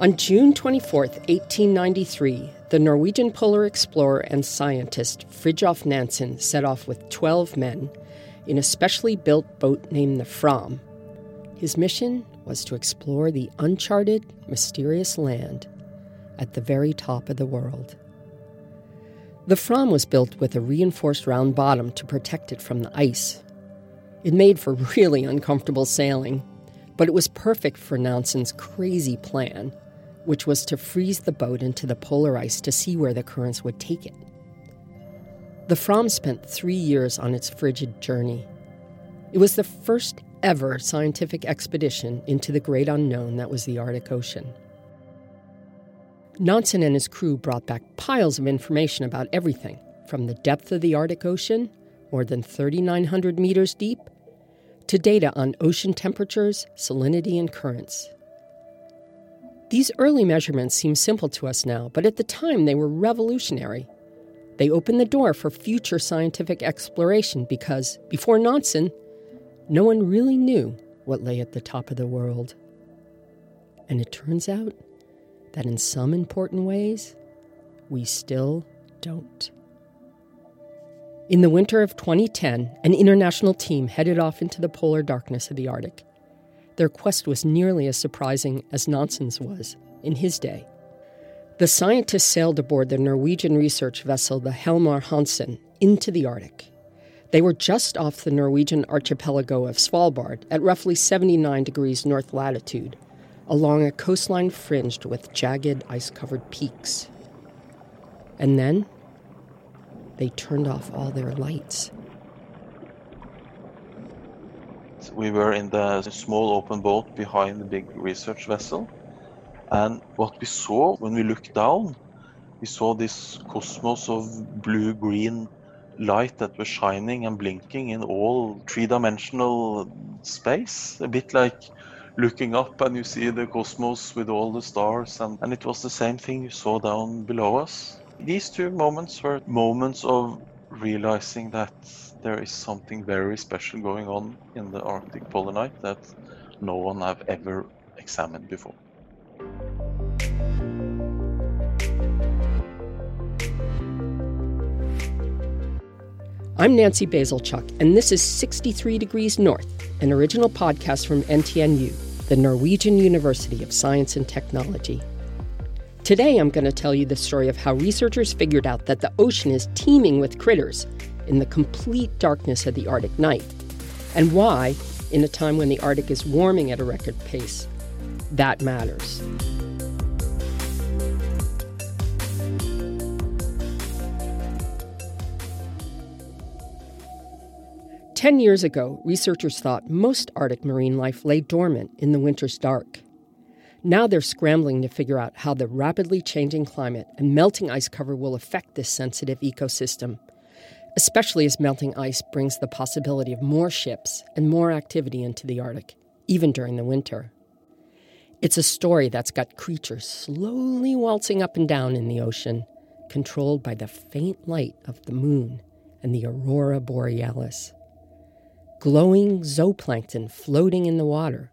On June 24, 1893, the Norwegian polar explorer and scientist Fridtjof Nansen set off with 12 men in a specially built boat named the Fram. His mission was to explore the uncharted, mysterious land at the very top of the world. The Fram was built with a reinforced round bottom to protect it from the ice. It made for really uncomfortable sailing, but it was perfect for Nansen's crazy plan which was to freeze the boat into the polar ice to see where the currents would take it. The Fram spent three years on its frigid journey. It was the first ever scientific expedition into the great unknown that was the Arctic Ocean. Nansen and his crew brought back piles of information about everything from the depth of the Arctic Ocean, more than 3,900 meters deep, to data on ocean temperatures, salinity, and currents. These early measurements seem simple to us now, but at the time they were revolutionary. They opened the door for future scientific exploration because, before Nansen, no one really knew what lay at the top of the world. And it turns out that in some important ways, we still don't. In the winter of 2010, an international team headed off into the polar darkness of the Arctic. Their quest was nearly as surprising as Nansen's was in his day. The scientists sailed aboard the Norwegian research vessel the Helmer Hanssen into the Arctic. They were just off the Norwegian archipelago of Svalbard at roughly 79 degrees north latitude, along a coastline fringed with jagged ice covered peaks. And then they turned off all their lights. We were in the small open boat behind the big research vessel. And what we saw when we looked down, we saw this cosmos of blue green light that was shining and blinking in all three dimensional space. A bit like looking up and you see the cosmos with all the stars, and, and it was the same thing you saw down below us. These two moments were moments of realizing that there is something very special going on in the Arctic polar night that no one have ever examined before. I'm Nancy Bazilchuk, and this is 63 Degrees North, an original podcast from NTNU, the Norwegian University of Science and Technology. Today, I'm going to tell you the story of how researchers figured out that the ocean is teeming with critters in the complete darkness of the Arctic night, and why, in a time when the Arctic is warming at a record pace, that matters. Ten years ago, researchers thought most Arctic marine life lay dormant in the winter's dark. Now they're scrambling to figure out how the rapidly changing climate and melting ice cover will affect this sensitive ecosystem especially as melting ice brings the possibility of more ships and more activity into the Arctic, even during the winter. It's a story that's got creatures slowly waltzing up and down in the ocean, controlled by the faint light of the moon and the aurora borealis. Glowing zooplankton floating in the water,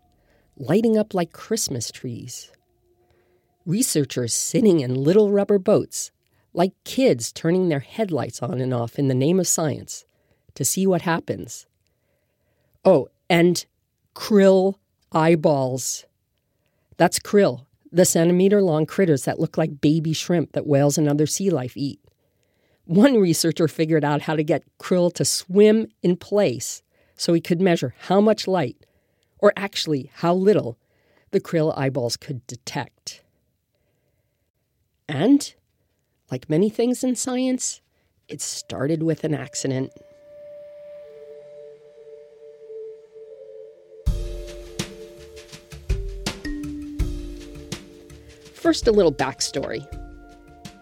lighting up like Christmas trees. Researchers sitting in little rubber boats like kids turning their headlights on and off in the name of science to see what happens. Oh, and krill eyeballs. That's krill, the centimeter long critters that look like baby shrimp that whales and other sea life eat. One researcher figured out how to get krill to swim in place so he could measure how much light, or actually how little, the krill eyeballs could detect. And like many things in science, it started with an accident. First, a little backstory.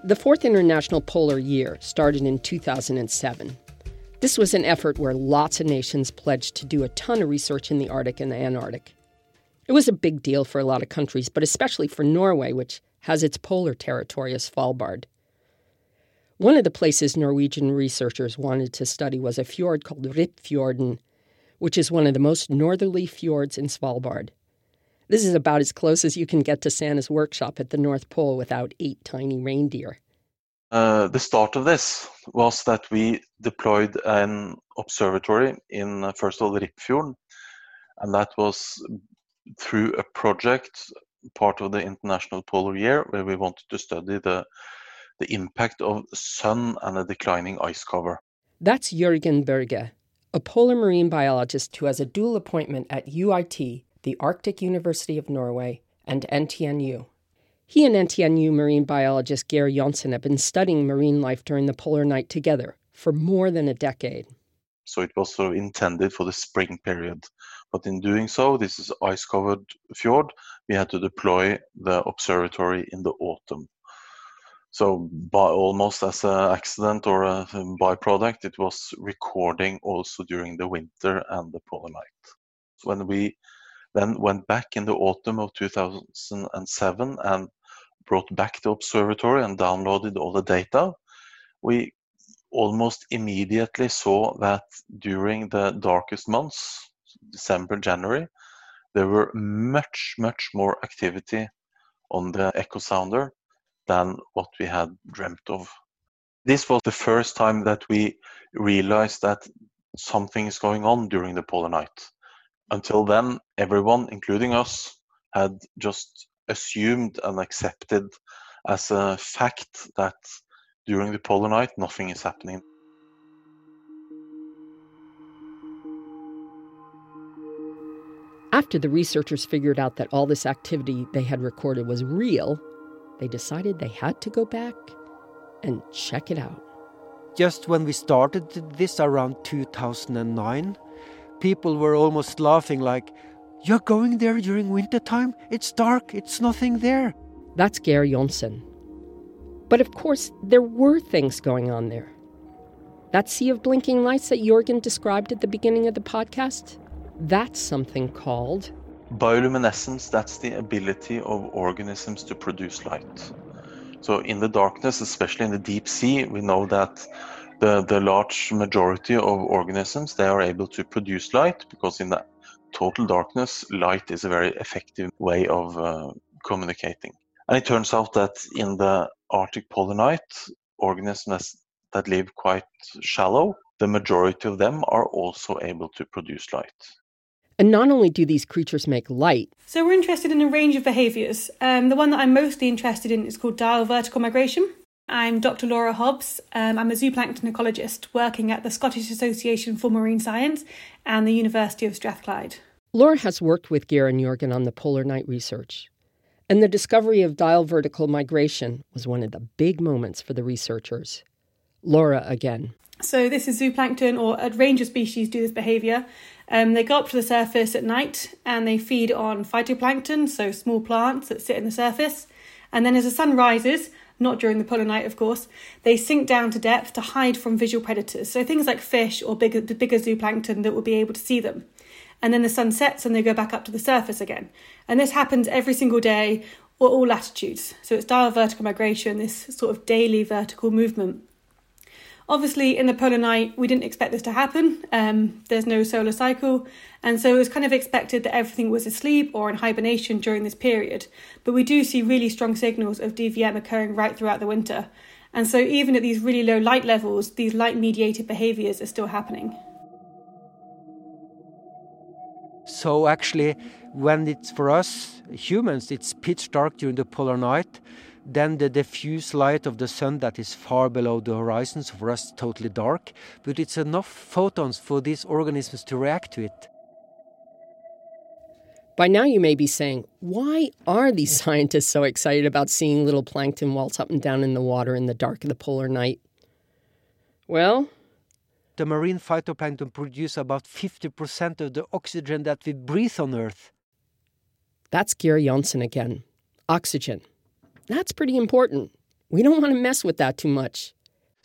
The Fourth International Polar Year started in 2007. This was an effort where lots of nations pledged to do a ton of research in the Arctic and the Antarctic. It was a big deal for a lot of countries, but especially for Norway, which has its polar territory as Svalbard. One of the places Norwegian researchers wanted to study was a fjord called Rijpfjorden, which is one of the most northerly fjords in Svalbard. This is about as close as you can get to Santa's workshop at the North Pole without eight tiny reindeer. Uh, the start of this was that we deployed an observatory in, uh, first of all, Rijpfjorden, and that was through a project, part of the International Polar Year, where we wanted to study the, the impact of sun and a declining ice cover. That's Jørgen Berge, a polar marine biologist who has a dual appointment at UiT, the Arctic University of Norway, and NTNU. He and NTNU marine biologist Geir Johnsen have been studying marine life during the polar night together for more than a decade. So it was sort of intended for the spring period. But in doing so, this is ice covered fjord, we had to deploy the observatory in the autumn. So by almost as an accident or a um, byproduct, it was recording also during the winter and the polar night. When we then went back in the autumn of 2007 and brought back the observatory and downloaded all the data, we almost immediately saw that during the darkest months, December, January, there were much, much more activity on the echo sounder than what we had dreamt of. This was the first time that we realized that something is going on during the polar night. Until then, everyone, including us, had just assumed and accepted as a fact that during the polar night nothing is happening. After the researchers figured out that all this activity they had recorded was real, they decided they had to go back and check it out. Just when we started this around 2009, people were almost laughing like, You're going there during wintertime? It's dark, it's nothing there. That's Geir Johnsen. But of course, there were things going on there. That sea of blinking lights that Jørgen described at the beginning of the podcast, that's something called bioluminescence. That's the ability of organisms to produce light. So, in the darkness, especially in the deep sea, we know that the, the large majority of organisms they are able to produce light because in the total darkness, light is a very effective way of uh, communicating. And it turns out that in the Arctic polar night, organisms that live quite shallow, the majority of them are also able to produce light. And not only do these creatures make light. So we're interested in a range of behaviours. Um, the one that I'm mostly interested in is called diel vertical migration. I'm Dr. Laura Hobbs. Um, I'm a zooplankton ecologist working at the Scottish Association for Marine Science and the University of Strathclyde. Laura has worked with Garen and Jørgen on the polar night research. And the discovery of diel vertical migration was one of the big moments for the researchers. Laura again. So, this is zooplankton, or a range of species do this behaviour. Um, they go up to the surface at night and they feed on phytoplankton, so small plants that sit in the surface. And then as the sun rises, not during the polar night, of course, they sink down to depth to hide from visual predators. So things like fish or bigger, bigger zooplankton that will be able to see them. And then the sun sets and they go back up to the surface again. And this happens every single day or all latitudes. So it's diel vertical migration, this sort of daily vertical movement. Obviously, in the polar night, we didn't expect this to happen. Um, there's no solar cycle, and so it was kind of expected that everything was asleep or in hibernation during this period. But we do see really strong signals of DVM occurring right throughout the winter. And so, even at these really low light levels, these light mediated behaviours are still happening. So, actually, when it's for us humans, it's pitch dark during the polar night then the diffuse light of the sun that is far below the horizon, so for us totally dark, but it's enough photons for these organisms to react to it. By now, you may be saying, why are these scientists so excited about seeing little plankton waltz up and down in the water in the dark of the polar night? Well, the marine phytoplankton produce about 50% of the oxygen that we breathe on Earth. That's Geir Johnsen again. Oxygen. That's pretty important. We don't want to mess with that too much.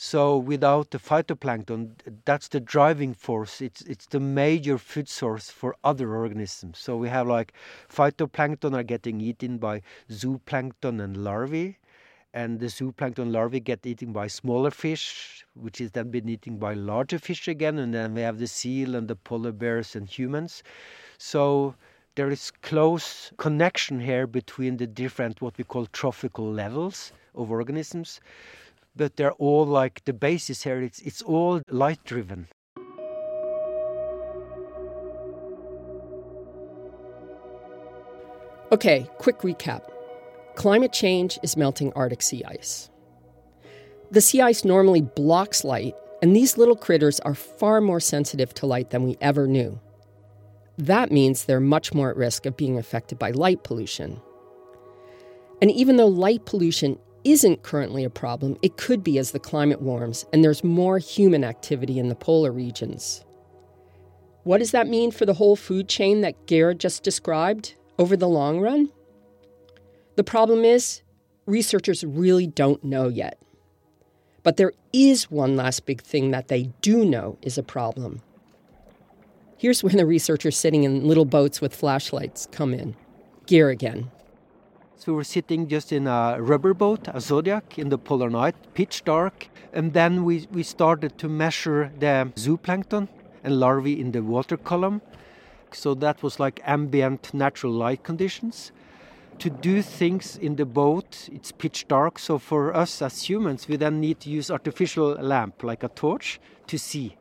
So without the phytoplankton, that's the driving force. It's it's the major food source for other organisms. So we have like phytoplankton are getting eaten by zooplankton and larvae, and the zooplankton larvae get eaten by smaller fish, which is then been eaten by larger fish again, and then we have the seal and the polar bears and humans. So there is close connection here between the different what we call trophical levels of organisms but they're all like the basis here it's it's all light driven Okay, quick recap. Climate change is melting Arctic sea ice. The sea ice normally blocks light, and these little critters are far more sensitive to light than we ever knew. That means they're much more at risk of being affected by light pollution. And even though light pollution isn't currently a problem, it could be as the climate warms and there's more human activity in the polar regions. What does that mean for the whole food chain that Gerard just described over the long run? The problem is, researchers really don't know yet. But there is one last big thing that they do know is a problem Here's when the researchers sitting in little boats with flashlights come in. Geir again. So we were sitting just in a rubber boat, a Zodiac, in the polar night, pitch dark. And then we, we started to measure the zooplankton and larvae in the water column. So that was like ambient natural light conditions. To do things in the boat, it's pitch dark. So for us as humans, we then need to use artificial lamp, like a torch, to see.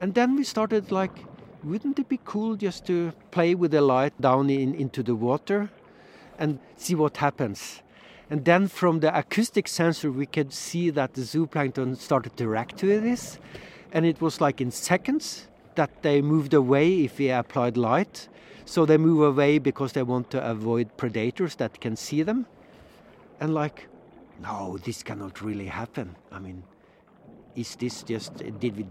And then we started like, wouldn't it be cool just to play with the light down in, into the water and see what happens? And then from the acoustic sensor, we could see that the zooplankton started to react to this. And it was like in seconds that they moved away if we applied light. So they move away because they want to avoid predators that can see them. And like, no, this cannot really happen. I mean, is this just, did we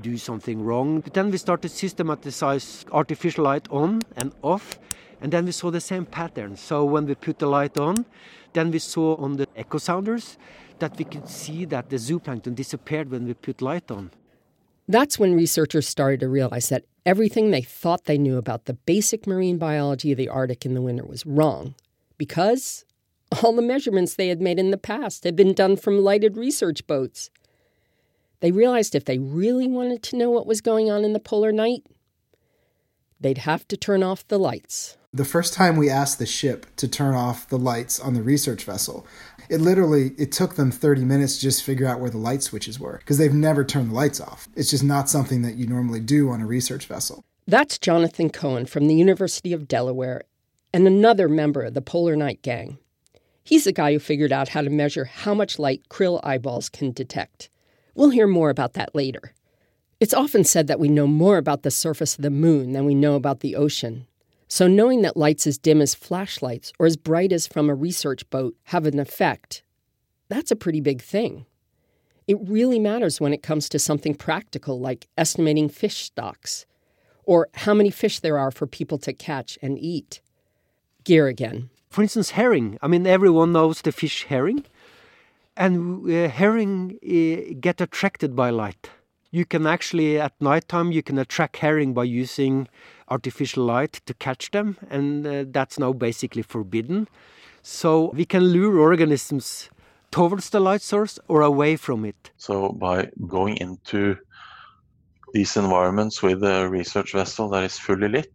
do something wrong. But then we started systematize artificial light on and off, and then we saw the same pattern. So when we put the light on, then we saw on the echo sounders that we could see that the zooplankton disappeared when we put light on. That's when researchers started to realize that everything they thought they knew about the basic marine biology of the Arctic in the winter was wrong because all the measurements they had made in the past had been done from lighted research boats. They realized if they really wanted to know what was going on in the polar night, they'd have to turn off the lights. The first time we asked the ship to turn off the lights on the research vessel, it literally it took them 30 minutes to just figure out where the light switches were because they've never turned the lights off. It's just not something that you normally do on a research vessel. That's Jonathan Cohen from the University of Delaware and another member of the Polar Night Gang. He's the guy who figured out how to measure how much light krill eyeballs can detect. We'll hear more about that later. It's often said that we know more about the surface of the moon than we know about the ocean. So, knowing that lights as dim as flashlights or as bright as from a research boat have an effect, that's a pretty big thing. It really matters when it comes to something practical like estimating fish stocks or how many fish there are for people to catch and eat. Geir again. For instance, herring. I mean, everyone knows the fish herring and uh, herring uh, get attracted by light. You can actually at nighttime you can attract herring by using artificial light to catch them, and uh, that's now basically forbidden. So we can lure organisms towards the light source or away from it. So by going into these environments with a research vessel that is fully lit,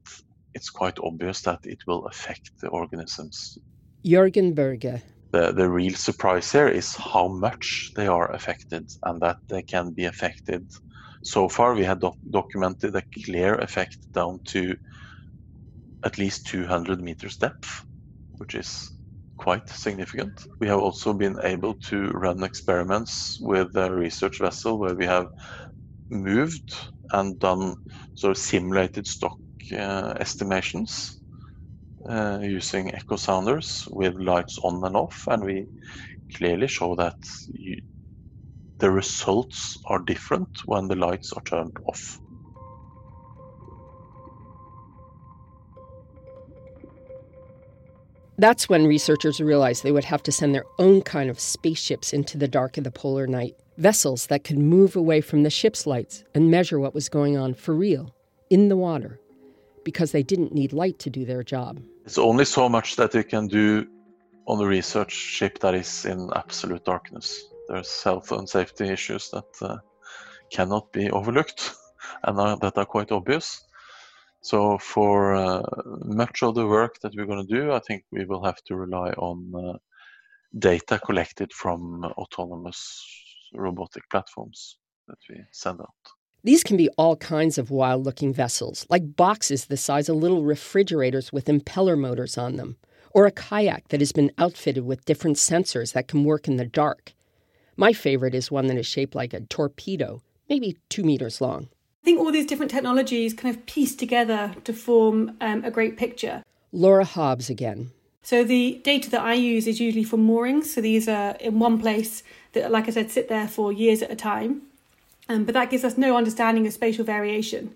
it's quite obvious that it will affect the organisms. Jørgen Berge, the, the real surprise here is how much they are affected and that they can be affected. So far, we had doc documented a clear effect down to at least 200 meters depth, which is quite significant. We have also been able to run experiments with a research vessel where we have moved and done sort of simulated stock uh, estimations uh, using echo sounders with lights on and off, and we clearly show that you, the results are different when the lights are turned off. That's when researchers realized they would have to send their own kind of spaceships into the dark of the polar night, vessels that could move away from the ship's lights and measure what was going on for real, in the water, because they didn't need light to do their job. It's only so much that you can do on a research ship that is in absolute darkness. There's health and safety issues that uh, cannot be overlooked and uh, that are quite obvious. So for uh, much of the work that we're going to do, I think we will have to rely on uh, data collected from autonomous robotic platforms that we send out. These can be all kinds of wild looking vessels, like boxes the size of little refrigerators with impeller motors on them, or a kayak that has been outfitted with different sensors that can work in the dark. My favorite is one that is shaped like a torpedo, maybe two meters long. I think all these different technologies kind of piece together to form um, a great picture. Laura Hobbs again. So the data that I use is usually from moorings. So these are in one place that, like I said, sit there for years at a time. Um, but that gives us no understanding of spatial variation.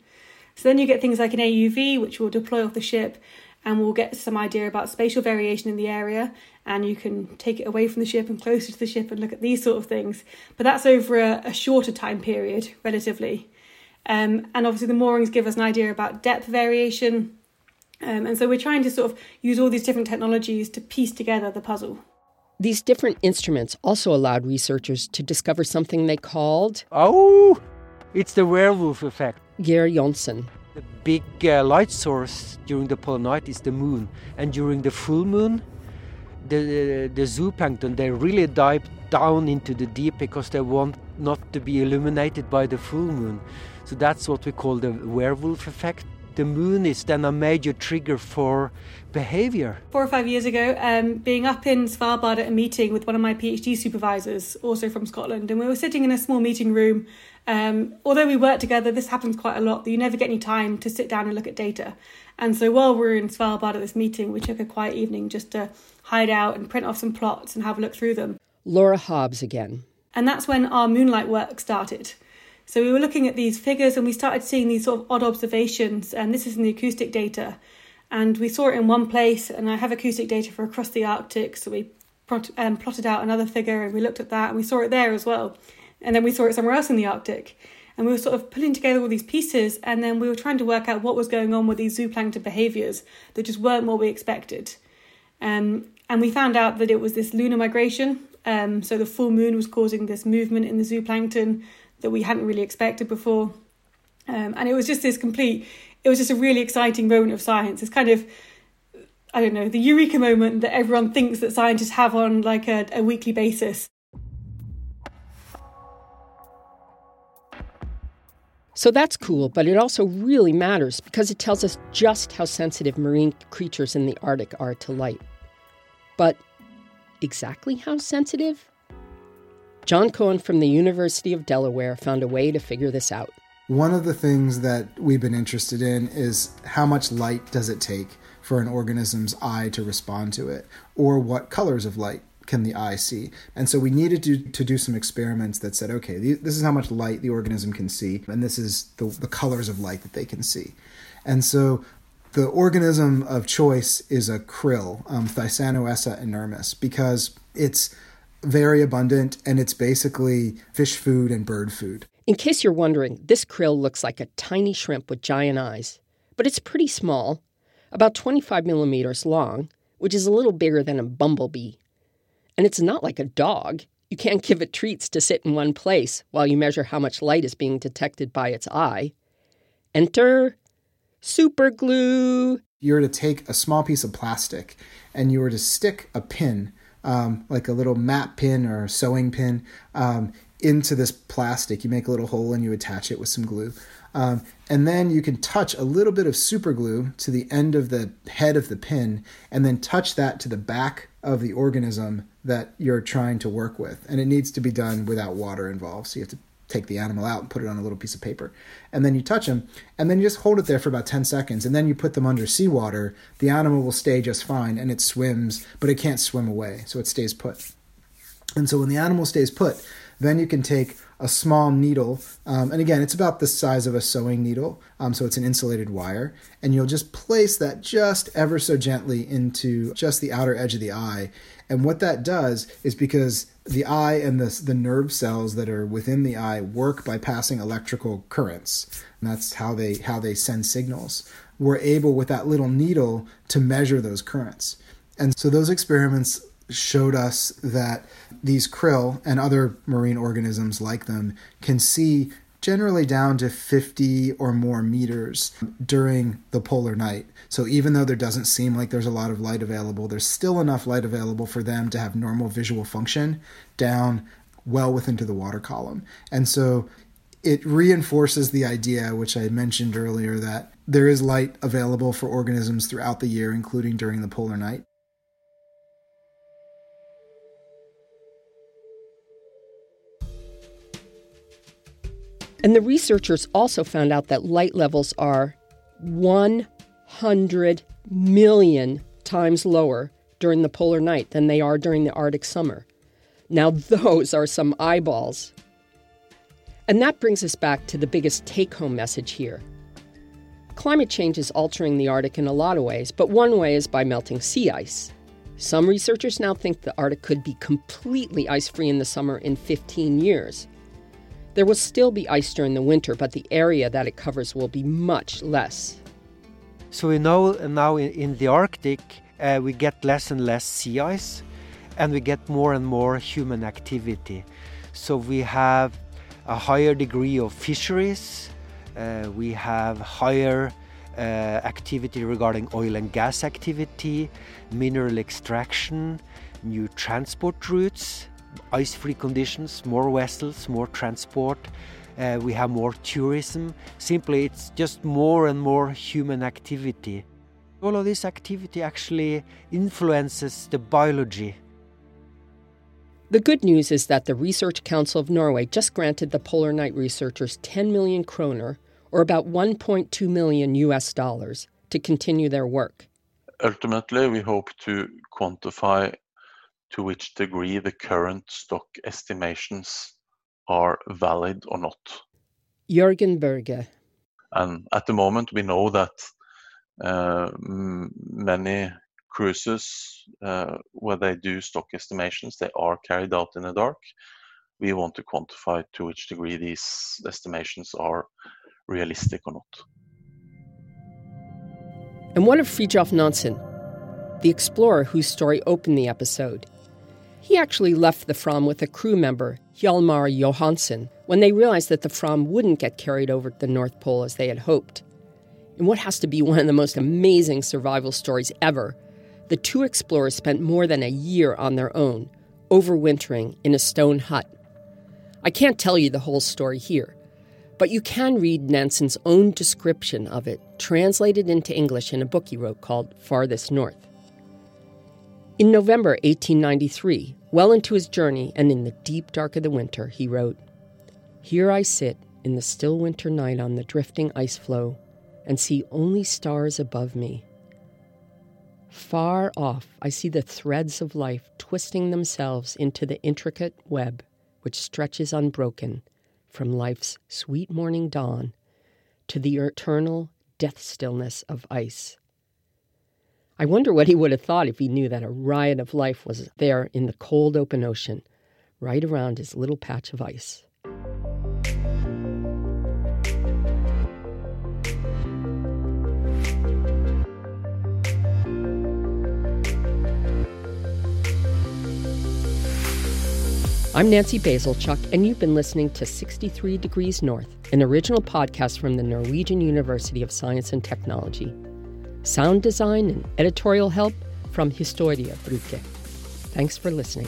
So then you get things like an AUV, which will deploy off the ship, and we'll get some idea about spatial variation in the area. And you can take it away from the ship and closer to the ship and look at these sort of things. But that's over a, a shorter time period, relatively. Um, and obviously, the moorings give us an idea about depth variation. Um, and so we're trying to sort of use all these different technologies to piece together the puzzle. These different instruments also allowed researchers to discover something they called. Oh, it's the werewolf effect. Geir Johnsen. The big uh, light source during the polar night is the moon, and during the full moon, the the zooplankton they really dive down into the deep because they want not to be illuminated by the full moon. So that's what we call the werewolf effect. The moon is then a major trigger for behavior. Four or five years ago, um, being up in Svalbard at a meeting with one of my PhD supervisors, also from Scotland, and we were sitting in a small meeting room. Um, although we work together, this happens quite a lot that you never get any time to sit down and look at data. And so while we were in Svalbard at this meeting, we took a quiet evening just to hide out and print off some plots and have a look through them. Laura Hobbs again. And that's when our moonlight work started. So we were looking at these figures and we started seeing these sort of odd observations, and this is in the acoustic data. And we saw it in one place, and I have acoustic data for across the Arctic, so we um, plotted out another figure and we looked at that and we saw it there as well. And then we saw it somewhere else in the Arctic. And we were sort of putting together all these pieces, and then we were trying to work out what was going on with these zooplankton behaviours that just weren't what we expected. Um, and we found out that it was this lunar migration. Um, so the full moon was causing this movement in the zooplankton that we hadn't really expected before. Um, and it was just this complete, it was just a really exciting moment of science. It's kind of, I don't know, the eureka moment that everyone thinks that scientists have on like a, a weekly basis. So that's cool, but it also really matters because it tells us just how sensitive marine creatures in the Arctic are to light. But exactly how sensitive? John Cohen from the University of Delaware found a way to figure this out. One of the things that we've been interested in is how much light does it take for an organism's eye to respond to it, or what colors of light can the eye see? And so we needed to, to do some experiments that said, okay, this is how much light the organism can see, and this is the, the colors of light that they can see. And so the organism of choice is a krill, um, Thysanoessa inermis, because it's very abundant and it's basically fish food and bird food. In case you're wondering, this krill looks like a tiny shrimp with giant eyes, but it's pretty small, about 25 millimeters long, which is a little bigger than a bumblebee. And it's not like a dog. You can't give it treats to sit in one place while you measure how much light is being detected by its eye. Enter super glue. You were to take a small piece of plastic and you were to stick a pin um, like a little map pin or sewing pin um, into this plastic. You make a little hole and you attach it with some glue. Um, and then you can touch a little bit of super glue to the end of the head of the pin and then touch that to the back of the organism that you're trying to work with. And it needs to be done without water involved. So you have to take the animal out and put it on a little piece of paper. And then you touch them, and then you just hold it there for about 10 seconds, and then you put them under seawater. The animal will stay just fine, and it swims, but it can't swim away, so it stays put. And so when the animal stays put, then you can take a small needle, um, and again, it's about the size of a sewing needle, um, so it's an insulated wire, and you'll just place that just ever so gently into just the outer edge of the eye. And what that does is because the eye and the, the nerve cells that are within the eye work by passing electrical currents. And that's how they how they send signals. We're able with that little needle to measure those currents. And so those experiments showed us that these krill and other marine organisms like them can see generally down to 50 or more meters during the polar night. So even though there doesn't seem like there's a lot of light available, there's still enough light available for them to have normal visual function down well within to the water column. And so it reinforces the idea, which I mentioned earlier, that there is light available for organisms throughout the year, including during the polar night. And the researchers also found out that light levels are 100 million times lower during the polar night than they are during the Arctic summer. Now, those are some eyeballs. And that brings us back to the biggest take home message here. Climate change is altering the Arctic in a lot of ways, but one way is by melting sea ice. Some researchers now think the Arctic could be completely ice free in the summer in 15 years. There will still be ice during the winter, but the area that it covers will be much less. So we know now in, the Arctic uh, we get less and less sea ice, and we get more and more human activity. So we have a higher degree of fisheries, uh, we have higher uh, activity regarding oil and gas activity, mineral extraction, new transport routes, ice free conditions, more vessels, more transport. Uh, we have more tourism. Simply, it's just more and more human activity. All of this activity actually influences the biology. The good news is that the Research Council of Norway just granted the Polar Night researchers 10 million kroner, or about 1.2 million US dollars, to continue their work. Ultimately, we hope to quantify to which degree the current stock estimations are valid or not. Jørgen Berge. And at the moment, we know that uh, many cruises uh, where they do stock estimations, they are carried out in the dark. We want to quantify to which degree these estimations are realistic or not. And what of Fridtjof Nansen, the explorer whose story opened the episode? He actually left the Fram with a crew member, Hjalmar Johansen, when they realized that the Fram wouldn't get carried over to the North Pole as they had hoped. In what has to be one of the most amazing survival stories ever, the two explorers spent more than a year on their own, overwintering in a stone hut. I can't tell you the whole story here, but you can read Nansen's own description of it, translated into English in a book he wrote called Farthest North. In November 1893, well into his journey and in the deep dark of the winter, he wrote Here I sit in the still winter night on the drifting ice floe and see only stars above me. Far off, I see the threads of life twisting themselves into the intricate web which stretches unbroken from life's sweet morning dawn to the eternal death stillness of ice. I wonder what he would have thought if he knew that a riot of life was there in the cold open ocean, right around his little patch of ice. I'm Nancy Bazilchuk, and you've been listening to 63 Degrees North, an original podcast from the Norwegian University of Science and Technology. Sound design and editorial help from Historia Brücke. Thanks for listening.